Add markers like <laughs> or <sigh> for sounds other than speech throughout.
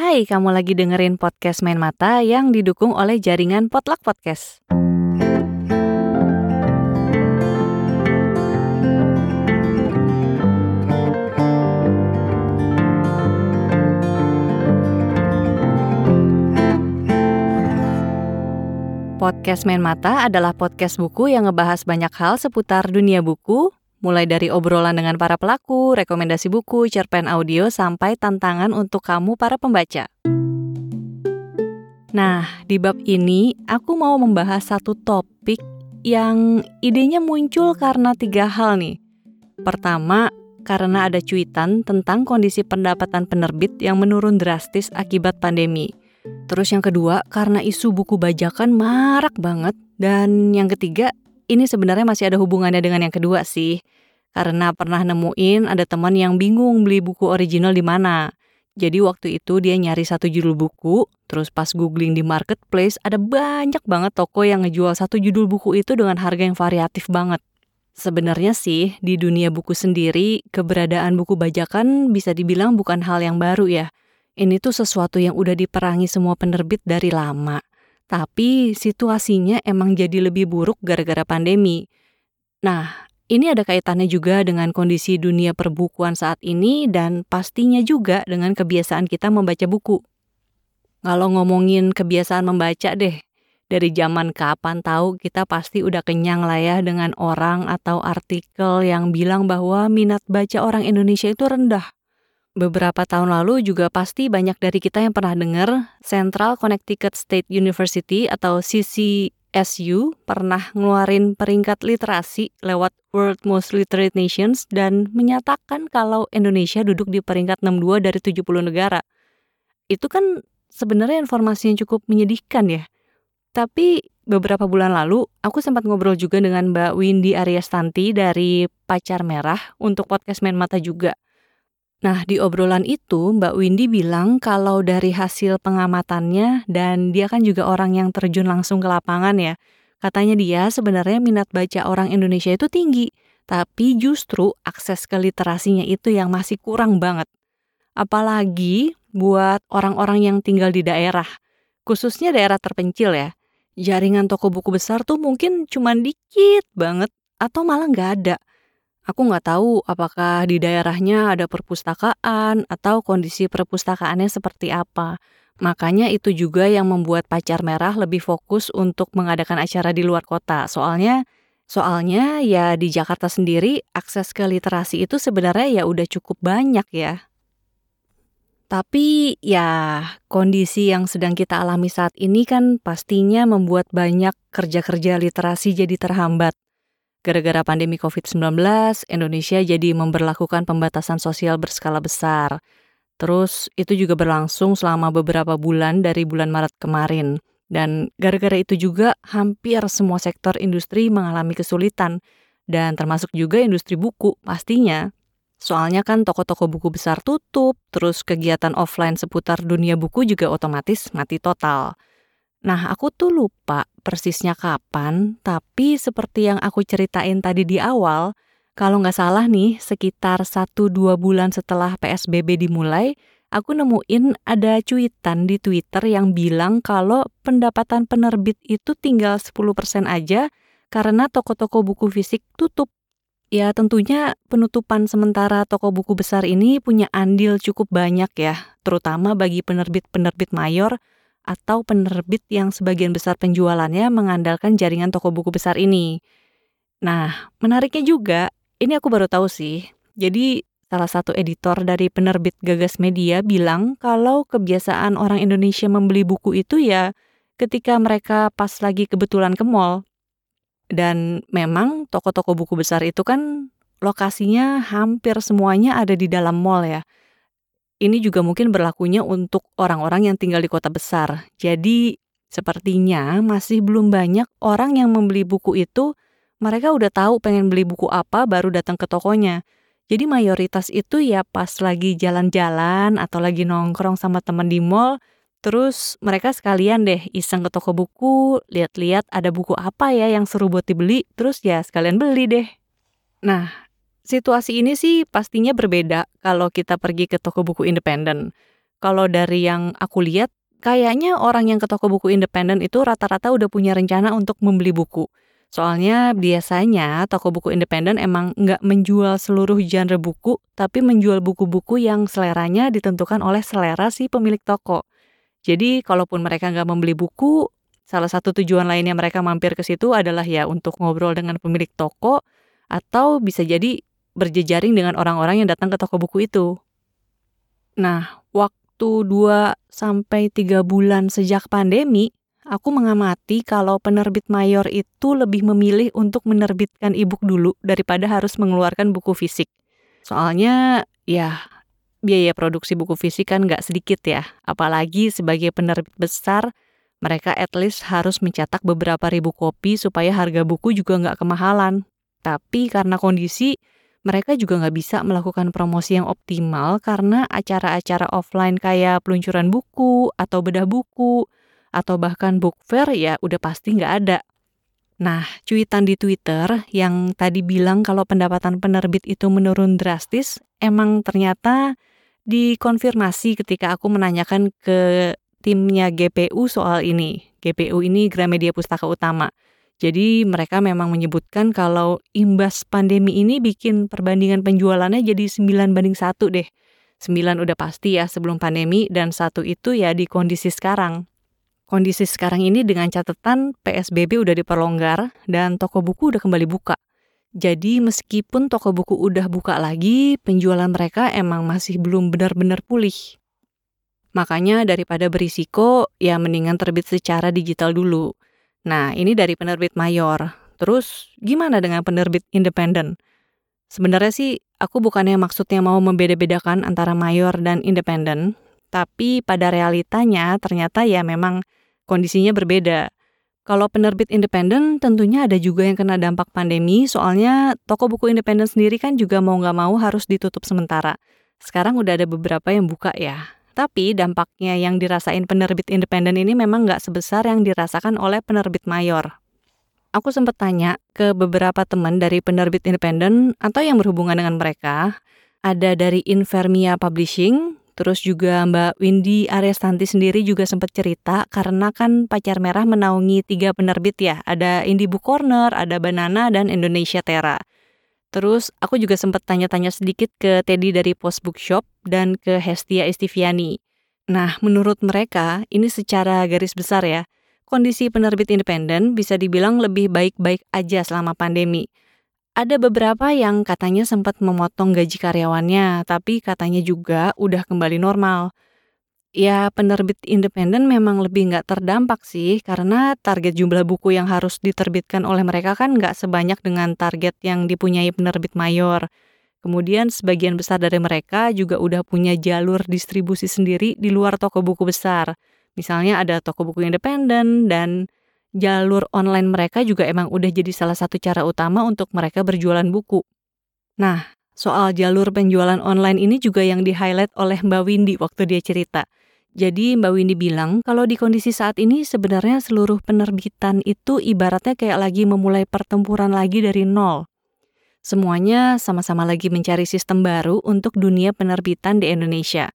Hai, kamu lagi dengerin podcast Main Mata yang didukung oleh jaringan Potluck Podcast. Podcast Main Mata adalah podcast buku yang ngebahas banyak hal seputar dunia buku, mulai dari obrolan dengan para pelaku, rekomendasi buku, cerpen audio, sampai tantangan untuk kamu para pembaca. Nah, di bab ini aku mau membahas satu topik yang idenya muncul karena tiga hal nih. Pertama, karena ada cuitan tentang kondisi pendapatan penerbit yang menurun drastis akibat pandemi. Terus yang kedua, karena isu buku bajakan marak banget. Dan yang ketiga, ini sebenarnya masih ada hubungannya dengan yang kedua sih. Karena pernah nemuin ada teman yang bingung beli buku original di mana. Jadi waktu itu dia nyari satu judul buku, terus pas googling di marketplace ada banyak banget toko yang ngejual satu judul buku itu dengan harga yang variatif banget. Sebenarnya sih di dunia buku sendiri keberadaan buku bajakan bisa dibilang bukan hal yang baru ya. Ini tuh sesuatu yang udah diperangi semua penerbit dari lama. Tapi situasinya emang jadi lebih buruk gara-gara pandemi. Nah, ini ada kaitannya juga dengan kondisi dunia perbukuan saat ini dan pastinya juga dengan kebiasaan kita membaca buku. Kalau ngomongin kebiasaan membaca deh, dari zaman kapan tahu kita pasti udah kenyang lah ya dengan orang atau artikel yang bilang bahwa minat baca orang Indonesia itu rendah. Beberapa tahun lalu juga pasti banyak dari kita yang pernah dengar Central Connecticut State University atau CCSU pernah ngeluarin peringkat literasi lewat World Most Literate Nations dan menyatakan kalau Indonesia duduk di peringkat 62 dari 70 negara. Itu kan sebenarnya informasi yang cukup menyedihkan ya. Tapi beberapa bulan lalu aku sempat ngobrol juga dengan Mbak Windy Aryastanti dari Pacar Merah untuk podcast Main Mata juga. Nah, di obrolan itu Mbak Windy bilang kalau dari hasil pengamatannya dan dia kan juga orang yang terjun langsung ke lapangan ya. Katanya dia sebenarnya minat baca orang Indonesia itu tinggi, tapi justru akses ke literasinya itu yang masih kurang banget. Apalagi buat orang-orang yang tinggal di daerah, khususnya daerah terpencil ya. Jaringan toko buku besar tuh mungkin cuma dikit banget atau malah nggak ada. Aku nggak tahu apakah di daerahnya ada perpustakaan atau kondisi perpustakaannya seperti apa. Makanya itu juga yang membuat Pacar Merah lebih fokus untuk mengadakan acara di luar kota. Soalnya soalnya ya di Jakarta sendiri akses ke literasi itu sebenarnya ya udah cukup banyak ya. Tapi ya kondisi yang sedang kita alami saat ini kan pastinya membuat banyak kerja-kerja literasi jadi terhambat. Gara-gara pandemi COVID-19, Indonesia jadi memberlakukan pembatasan sosial berskala besar. Terus itu juga berlangsung selama beberapa bulan dari bulan Maret kemarin. Dan gara-gara itu juga hampir semua sektor industri mengalami kesulitan. Dan termasuk juga industri buku pastinya. Soalnya kan toko-toko buku besar tutup, terus kegiatan offline seputar dunia buku juga otomatis mati total. Nah, aku tuh lupa persisnya kapan, tapi seperti yang aku ceritain tadi di awal, kalau nggak salah nih, sekitar 1-2 bulan setelah PSBB dimulai, aku nemuin ada cuitan di Twitter yang bilang kalau pendapatan penerbit itu tinggal 10% aja karena toko-toko buku fisik tutup. Ya tentunya penutupan sementara toko buku besar ini punya andil cukup banyak ya, terutama bagi penerbit-penerbit mayor atau penerbit yang sebagian besar penjualannya mengandalkan jaringan toko buku besar ini. Nah, menariknya juga, ini aku baru tahu sih. Jadi, salah satu editor dari penerbit Gagas Media bilang kalau kebiasaan orang Indonesia membeli buku itu ya ketika mereka pas lagi kebetulan ke mall. Dan memang toko-toko buku besar itu kan lokasinya hampir semuanya ada di dalam mall ya ini juga mungkin berlakunya untuk orang-orang yang tinggal di kota besar. Jadi, sepertinya masih belum banyak orang yang membeli buku itu, mereka udah tahu pengen beli buku apa baru datang ke tokonya. Jadi mayoritas itu ya pas lagi jalan-jalan atau lagi nongkrong sama teman di mall, terus mereka sekalian deh iseng ke toko buku, lihat-lihat ada buku apa ya yang seru buat dibeli, terus ya sekalian beli deh. Nah, Situasi ini sih pastinya berbeda kalau kita pergi ke toko buku independen. kalau dari yang aku lihat, kayaknya orang yang ke toko buku independen itu rata-rata udah punya rencana untuk membeli buku. Soalnya biasanya toko buku independen emang nggak menjual seluruh genre buku, tapi menjual buku-buku yang seleranya ditentukan oleh selera si pemilik toko. Jadi kalaupun mereka nggak membeli buku, salah satu tujuan lainnya mereka mampir ke situ adalah ya untuk ngobrol dengan pemilik toko, atau bisa jadi berjejaring dengan orang-orang yang datang ke toko buku itu. Nah, waktu 2 sampai 3 bulan sejak pandemi, aku mengamati kalau penerbit mayor itu lebih memilih untuk menerbitkan e-book dulu daripada harus mengeluarkan buku fisik. Soalnya ya biaya produksi buku fisik kan nggak sedikit ya, apalagi sebagai penerbit besar, mereka at least harus mencetak beberapa ribu kopi supaya harga buku juga nggak kemahalan. Tapi karena kondisi, mereka juga nggak bisa melakukan promosi yang optimal karena acara-acara offline kayak peluncuran buku atau bedah buku atau bahkan book fair ya udah pasti nggak ada. Nah, cuitan di Twitter yang tadi bilang kalau pendapatan penerbit itu menurun drastis, emang ternyata dikonfirmasi ketika aku menanyakan ke timnya GPU soal ini. GPU ini Gramedia Pustaka Utama. Jadi mereka memang menyebutkan kalau imbas pandemi ini bikin perbandingan penjualannya jadi 9 banding 1 deh. 9 udah pasti ya sebelum pandemi dan satu itu ya di kondisi sekarang. Kondisi sekarang ini dengan catatan PSBB udah diperlonggar dan toko buku udah kembali buka. Jadi meskipun toko buku udah buka lagi, penjualan mereka emang masih belum benar-benar pulih. Makanya daripada berisiko, ya mendingan terbit secara digital dulu. Nah, ini dari penerbit mayor. Terus gimana dengan penerbit independen? Sebenarnya sih aku bukannya maksudnya mau membeda-bedakan antara mayor dan independen, tapi pada realitanya ternyata ya memang kondisinya berbeda. Kalau penerbit independen tentunya ada juga yang kena dampak pandemi, soalnya toko buku independen sendiri kan juga mau nggak mau harus ditutup sementara. Sekarang udah ada beberapa yang buka ya. Tapi dampaknya yang dirasain penerbit independen ini memang nggak sebesar yang dirasakan oleh penerbit mayor. Aku sempat tanya ke beberapa teman dari penerbit independen atau yang berhubungan dengan mereka. Ada dari Invermia Publishing, Terus juga Mbak Windy Arestanti sendiri juga sempat cerita karena kan Pacar Merah menaungi tiga penerbit ya. Ada Indie Book Corner, ada Banana, dan Indonesia Tera. Terus aku juga sempat tanya-tanya sedikit ke Teddy dari Post Bookshop dan ke Hestia Estiviani. Nah, menurut mereka, ini secara garis besar ya, kondisi penerbit independen bisa dibilang lebih baik-baik aja selama pandemi. Ada beberapa yang katanya sempat memotong gaji karyawannya, tapi katanya juga udah kembali normal. Ya, penerbit independen memang lebih nggak terdampak sih, karena target jumlah buku yang harus diterbitkan oleh mereka kan nggak sebanyak dengan target yang dipunyai penerbit mayor. Kemudian sebagian besar dari mereka juga udah punya jalur distribusi sendiri di luar toko buku besar. Misalnya ada toko buku independen dan jalur online mereka juga emang udah jadi salah satu cara utama untuk mereka berjualan buku. Nah, soal jalur penjualan online ini juga yang di-highlight oleh Mbak Windy waktu dia cerita. Jadi Mbak Windy bilang kalau di kondisi saat ini sebenarnya seluruh penerbitan itu ibaratnya kayak lagi memulai pertempuran lagi dari nol. Semuanya sama-sama lagi mencari sistem baru untuk dunia penerbitan di Indonesia.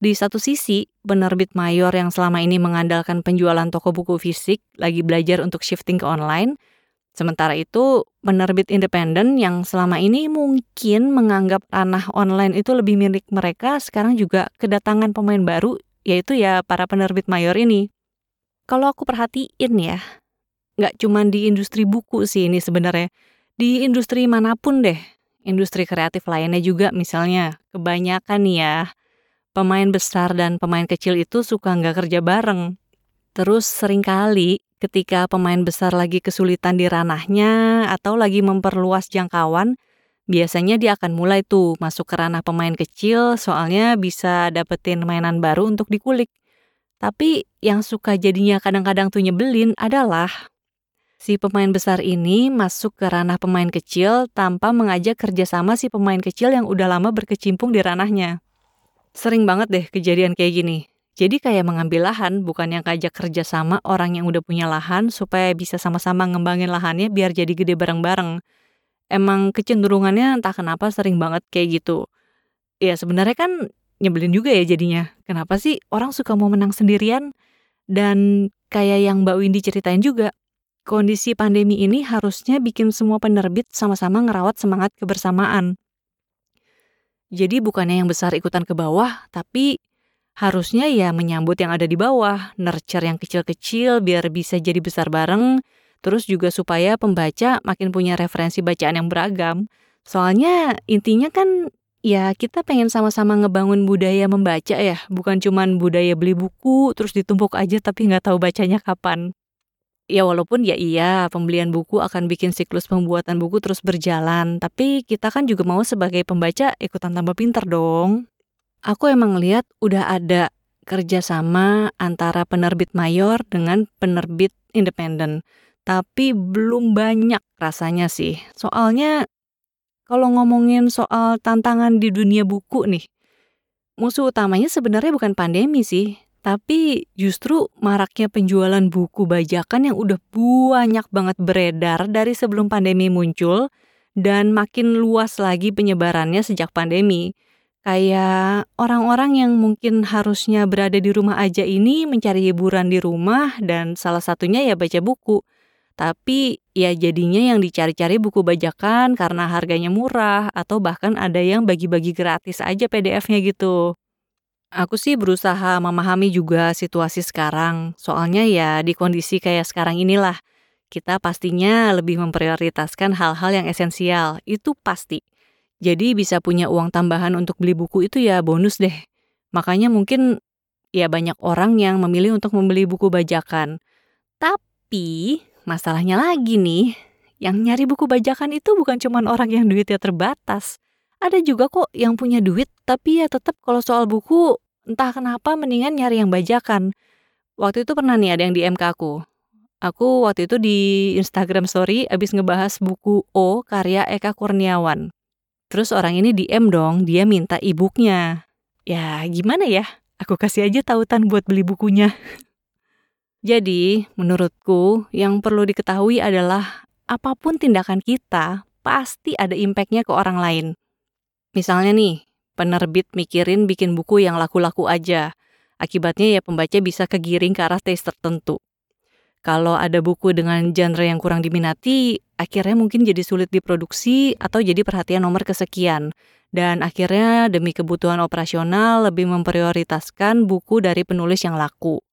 Di satu sisi, penerbit mayor yang selama ini mengandalkan penjualan toko buku fisik lagi belajar untuk shifting ke online. Sementara itu, penerbit independen yang selama ini mungkin menganggap ranah online itu lebih milik mereka sekarang juga kedatangan pemain baru yaitu ya para penerbit mayor ini. Kalau aku perhatiin ya, nggak cuma di industri buku sih ini sebenarnya. Di industri mana pun deh, industri kreatif lainnya juga misalnya, kebanyakan ya pemain besar dan pemain kecil itu suka nggak kerja bareng. Terus sering kali ketika pemain besar lagi kesulitan di ranahnya atau lagi memperluas jangkauan, biasanya dia akan mulai tuh masuk ke ranah pemain kecil soalnya bisa dapetin mainan baru untuk dikulik. Tapi yang suka jadinya kadang-kadang tuh nyebelin adalah si pemain besar ini masuk ke ranah pemain kecil tanpa mengajak kerjasama si pemain kecil yang udah lama berkecimpung di ranahnya. Sering banget deh kejadian kayak gini. Jadi kayak mengambil lahan bukan yang ngajak kerja sama orang yang udah punya lahan supaya bisa sama-sama ngembangin lahannya biar jadi gede bareng-bareng. Emang kecenderungannya entah kenapa sering banget kayak gitu. Ya sebenarnya kan nyebelin juga ya jadinya. Kenapa sih orang suka mau menang sendirian? Dan kayak yang Mbak Windy ceritain juga, kondisi pandemi ini harusnya bikin semua penerbit sama-sama ngerawat semangat kebersamaan. Jadi bukannya yang besar ikutan ke bawah, tapi harusnya ya menyambut yang ada di bawah, nurture yang kecil-kecil biar bisa jadi besar bareng, terus juga supaya pembaca makin punya referensi bacaan yang beragam. Soalnya intinya kan ya kita pengen sama-sama ngebangun budaya membaca ya, bukan cuman budaya beli buku terus ditumpuk aja tapi nggak tahu bacanya kapan. Ya walaupun ya iya pembelian buku akan bikin siklus pembuatan buku terus berjalan, tapi kita kan juga mau sebagai pembaca ikutan tambah pinter dong. Aku emang lihat udah ada kerjasama antara penerbit mayor dengan penerbit independen. Tapi belum banyak rasanya sih. Soalnya kalau ngomongin soal tantangan di dunia buku nih, musuh utamanya sebenarnya bukan pandemi sih, tapi justru maraknya penjualan buku bajakan yang udah banyak banget beredar dari sebelum pandemi muncul dan makin luas lagi penyebarannya sejak pandemi. Kayak orang-orang yang mungkin harusnya berada di rumah aja ini mencari hiburan di rumah dan salah satunya ya baca buku. Tapi ya jadinya yang dicari-cari buku bajakan karena harganya murah atau bahkan ada yang bagi-bagi gratis aja PDF-nya gitu. Aku sih berusaha memahami juga situasi sekarang. Soalnya ya di kondisi kayak sekarang inilah kita pastinya lebih memprioritaskan hal-hal yang esensial. Itu pasti. Jadi bisa punya uang tambahan untuk beli buku itu ya bonus deh. Makanya mungkin ya banyak orang yang memilih untuk membeli buku bajakan. Tapi Masalahnya lagi nih, yang nyari buku bajakan itu bukan cuma orang yang duitnya terbatas. Ada juga kok yang punya duit, tapi ya tetap kalau soal buku, entah kenapa mendingan nyari yang bajakan. Waktu itu pernah nih ada yang di MK aku. Aku waktu itu di Instagram story abis ngebahas buku O karya Eka Kurniawan. Terus orang ini DM dong, dia minta e-booknya. Ya gimana ya, aku kasih aja tautan buat beli bukunya. <laughs> Jadi, menurutku yang perlu diketahui adalah apa pun tindakan kita pasti ada impactnya ke orang lain. Misalnya nih, penerbit mikirin bikin buku yang laku-laku aja. Akibatnya ya pembaca bisa kegiring ke arah taste tertentu. Kalau ada buku dengan genre yang kurang diminati, akhirnya mungkin jadi sulit diproduksi atau jadi perhatian nomor kesekian. Dan akhirnya demi kebutuhan operasional lebih memprioritaskan buku dari penulis yang laku.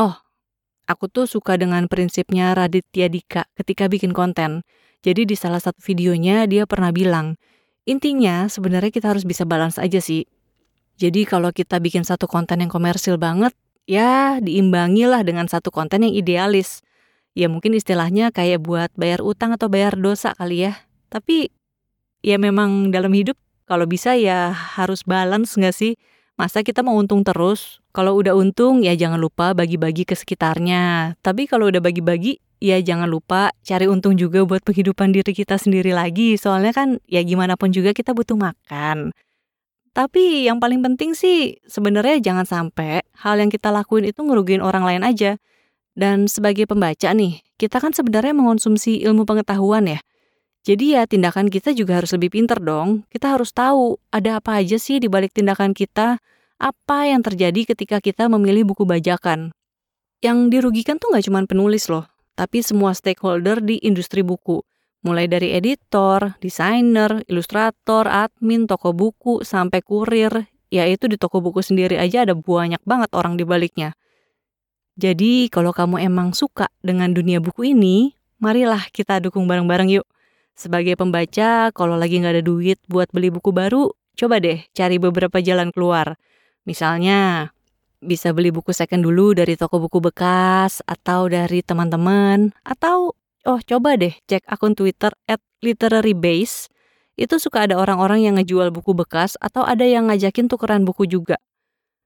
Oh, Aku tuh suka dengan prinsipnya Raditya Dika ketika bikin konten. Jadi di salah satu videonya dia pernah bilang, intinya sebenarnya kita harus bisa balance aja sih. Jadi kalau kita bikin satu konten yang komersil banget, ya diimbangi lah dengan satu konten yang idealis. Ya mungkin istilahnya kayak buat bayar utang atau bayar dosa kali ya. Tapi ya memang dalam hidup kalau bisa ya harus balance gak sih? Masa kita mau untung terus? Kalau udah untung ya jangan lupa bagi-bagi ke sekitarnya. Tapi kalau udah bagi-bagi ya jangan lupa cari untung juga buat penghidupan diri kita sendiri lagi. Soalnya kan ya gimana pun juga kita butuh makan. Tapi yang paling penting sih sebenarnya jangan sampai hal yang kita lakuin itu ngerugiin orang lain aja. Dan sebagai pembaca nih, kita kan sebenarnya mengonsumsi ilmu pengetahuan ya. Jadi ya tindakan kita juga harus lebih pinter dong. Kita harus tahu ada apa aja sih di balik tindakan kita, apa yang terjadi ketika kita memilih buku bajakan. Yang dirugikan tuh nggak cuma penulis loh, tapi semua stakeholder di industri buku. Mulai dari editor, desainer, ilustrator, admin, toko buku, sampai kurir, yaitu di toko buku sendiri aja ada banyak banget orang di baliknya. Jadi kalau kamu emang suka dengan dunia buku ini, marilah kita dukung bareng-bareng yuk. Sebagai pembaca, kalau lagi nggak ada duit buat beli buku baru, coba deh cari beberapa jalan keluar. Misalnya, bisa beli buku second dulu dari toko buku bekas atau dari teman-teman atau oh coba deh cek akun Twitter at literary base itu suka ada orang-orang yang ngejual buku bekas atau ada yang ngajakin tukeran buku juga.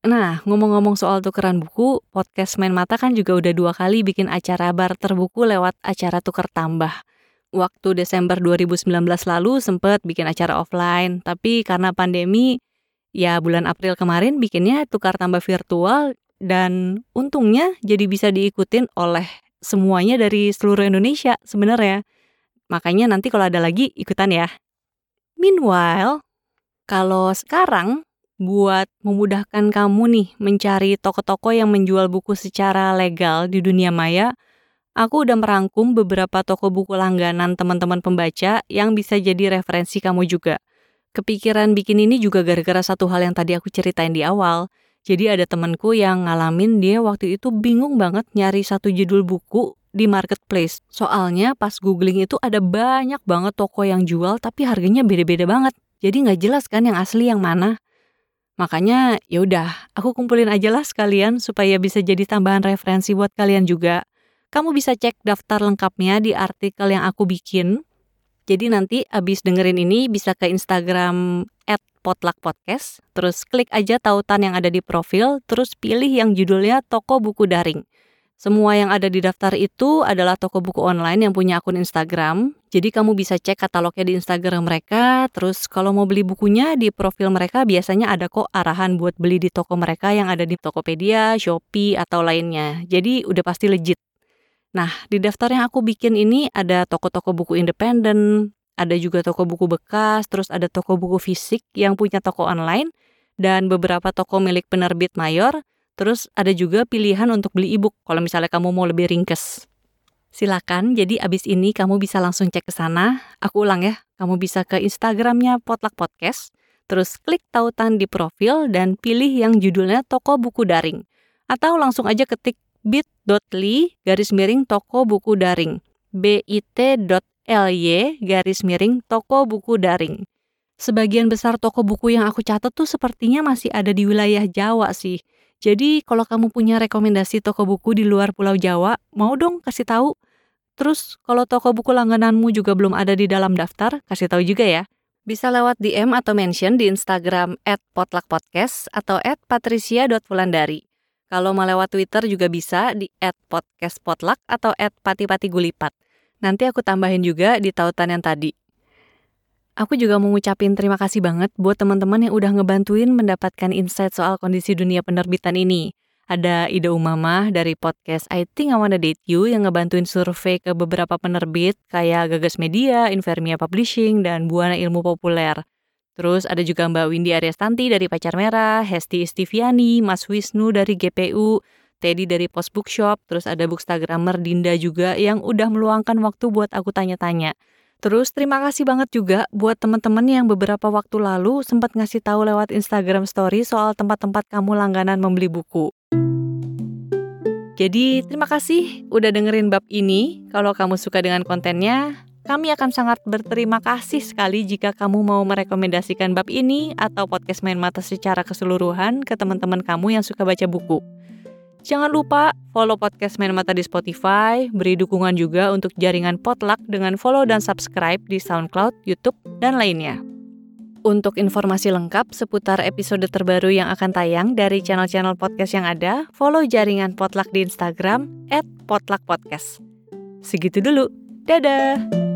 Nah, ngomong-ngomong soal tukeran buku, podcast Main Mata kan juga udah dua kali bikin acara barter buku lewat acara tuker tambah waktu Desember 2019 lalu sempat bikin acara offline, tapi karena pandemi, ya bulan April kemarin bikinnya tukar tambah virtual dan untungnya jadi bisa diikutin oleh semuanya dari seluruh Indonesia sebenarnya. Makanya nanti kalau ada lagi ikutan ya. Meanwhile, kalau sekarang buat memudahkan kamu nih mencari toko-toko yang menjual buku secara legal di dunia maya, aku udah merangkum beberapa toko buku langganan teman-teman pembaca yang bisa jadi referensi kamu juga. Kepikiran bikin ini juga gara-gara satu hal yang tadi aku ceritain di awal. Jadi ada temanku yang ngalamin dia waktu itu bingung banget nyari satu judul buku di marketplace. Soalnya pas googling itu ada banyak banget toko yang jual tapi harganya beda-beda banget. Jadi nggak jelas kan yang asli yang mana. Makanya ya udah, aku kumpulin aja lah sekalian supaya bisa jadi tambahan referensi buat kalian juga. Kamu bisa cek daftar lengkapnya di artikel yang aku bikin. Jadi nanti abis dengerin ini bisa ke Instagram at podcast, terus klik aja tautan yang ada di profil, terus pilih yang judulnya toko buku daring. Semua yang ada di daftar itu adalah toko buku online yang punya akun Instagram. Jadi kamu bisa cek katalognya di Instagram mereka. Terus kalau mau beli bukunya di profil mereka biasanya ada kok arahan buat beli di toko mereka yang ada di Tokopedia, Shopee, atau lainnya. Jadi udah pasti legit. Nah, di daftar yang aku bikin ini ada toko-toko buku independen, ada juga toko buku bekas, terus ada toko buku fisik yang punya toko online, dan beberapa toko milik penerbit mayor, Terus ada juga pilihan untuk beli e-book kalau misalnya kamu mau lebih ringkes. Silakan, jadi abis ini kamu bisa langsung cek ke sana. Aku ulang ya, kamu bisa ke Instagramnya Potluck Podcast, terus klik tautan di profil dan pilih yang judulnya toko buku daring. Atau langsung aja ketik bit.ly garis miring toko buku daring. bit.ly garis miring toko buku daring. Sebagian besar toko buku yang aku catat tuh sepertinya masih ada di wilayah Jawa sih. Jadi kalau kamu punya rekomendasi toko buku di luar Pulau Jawa, mau dong kasih tahu. Terus kalau toko buku langgananmu juga belum ada di dalam daftar, kasih tahu juga ya. Bisa lewat DM atau mention di Instagram @potluckpodcast atau @patricia.fulandari. Kalau mau lewat Twitter juga bisa di @podcastpotluck atau @patipatigulipat. Nanti aku tambahin juga di tautan yang tadi. Aku juga mau ngucapin terima kasih banget buat teman-teman yang udah ngebantuin mendapatkan insight soal kondisi dunia penerbitan ini. Ada Ida Umamah dari podcast I Think I Wanna Date You yang ngebantuin survei ke beberapa penerbit kayak Gagas Media, Invermia Publishing, dan Buana Ilmu Populer. Terus ada juga Mbak Windy Aryastanti dari Pacar Merah, Hesti Istiviani, Mas Wisnu dari GPU, Teddy dari Post Bookshop, terus ada bookstagrammer Dinda juga yang udah meluangkan waktu buat aku tanya-tanya. Terus terima kasih banget juga buat teman-teman yang beberapa waktu lalu sempat ngasih tahu lewat Instagram Story soal tempat-tempat kamu langganan membeli buku. Jadi terima kasih udah dengerin bab ini. Kalau kamu suka dengan kontennya, kami akan sangat berterima kasih sekali jika kamu mau merekomendasikan bab ini atau podcast main mata secara keseluruhan ke teman-teman kamu yang suka baca buku. Jangan lupa follow podcast Main Mata di Spotify, beri dukungan juga untuk jaringan Potluck dengan follow dan subscribe di SoundCloud, YouTube, dan lainnya. Untuk informasi lengkap seputar episode terbaru yang akan tayang dari channel-channel podcast yang ada, follow jaringan Potluck di Instagram @potluckpodcast. Segitu dulu. Dadah!